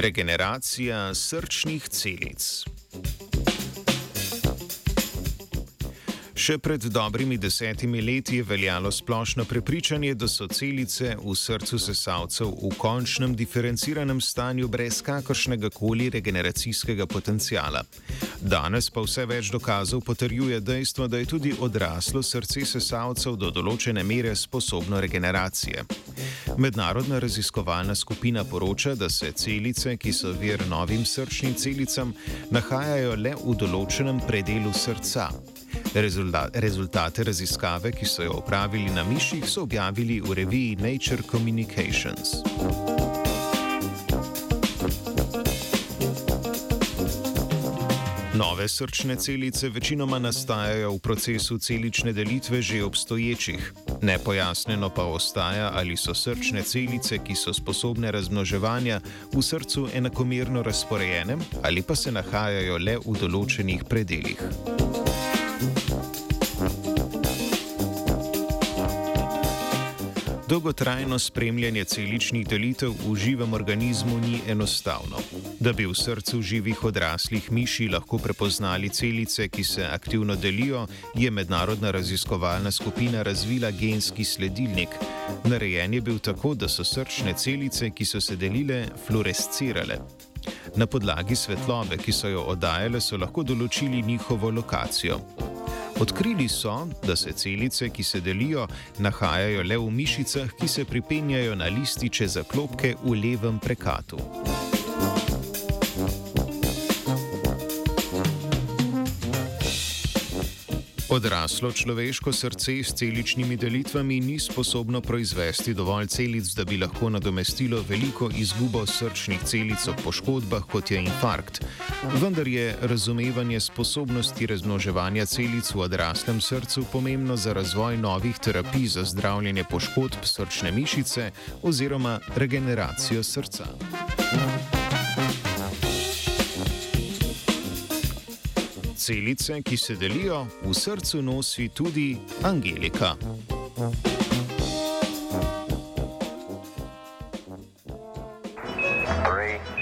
Regeneracija srčnih celic. Še pred dobrimi desetimi leti je veljalo splošno prepričanje, da so celice v srcu sesalcev v končnem diferenciranem stanju brez kakršnega koli regeneracijskega potencijala. Danes pa vse več dokazov potrjuje dejstvo, da je tudi odraslo srce sesalcev do določene mere sposobno regeneracije. Mednarodna raziskovalna skupina poroča, da se celice, ki so vir novim srčnim celicam, nahajajo le v določenem predelu srca. Rezultate raziskave, ki so jo opravili na miših, so objavili v reviji Nature Communications. Nove srčne celice večinoma nastajajo v procesu celične delitve že obstoječih. Nepojasneno pa ostaja, ali so srčne celice, ki so sposobne razmnoževanja, v srcu enakomerno razporejene ali pa se nahajajo le v določenih predeljih. Dolgotrajno spremljanje celičnih delitev v živem organizmu ni enostavno. Da bi v srcu živih odraslih miši lahko prepoznali celice, ki se aktivno delijo, je mednarodna raziskovalna skupina razvila genski sledilnik. Narejen je bil tako, da so srčne celice, ki so se delile, fluorescirale. Na podlagi svetlobe, ki so jo oddajale, so lahko določili njihovo lokacijo. Odkrili so, da se celice, ki se delijo, nahajajo le v mišicah, ki se pripenjajo na lističe za klopke v levem prekatu. Odraslo človeško srce s celičnimi delitvami ni sposobno proizvesti dovolj celic, da bi lahko nadomestilo veliko izgubo srčnih celic ob poškodbah, kot je infarkt. Vendar je razumevanje sposobnosti razmnoževanja celic v odraslem srcu pomembno za razvoj novih terapij za zdravljenje poškodb srčne mišice oziroma regeneracijo srca. Celice, ki se delijo, v srcu nosi tudi Angelika. Three.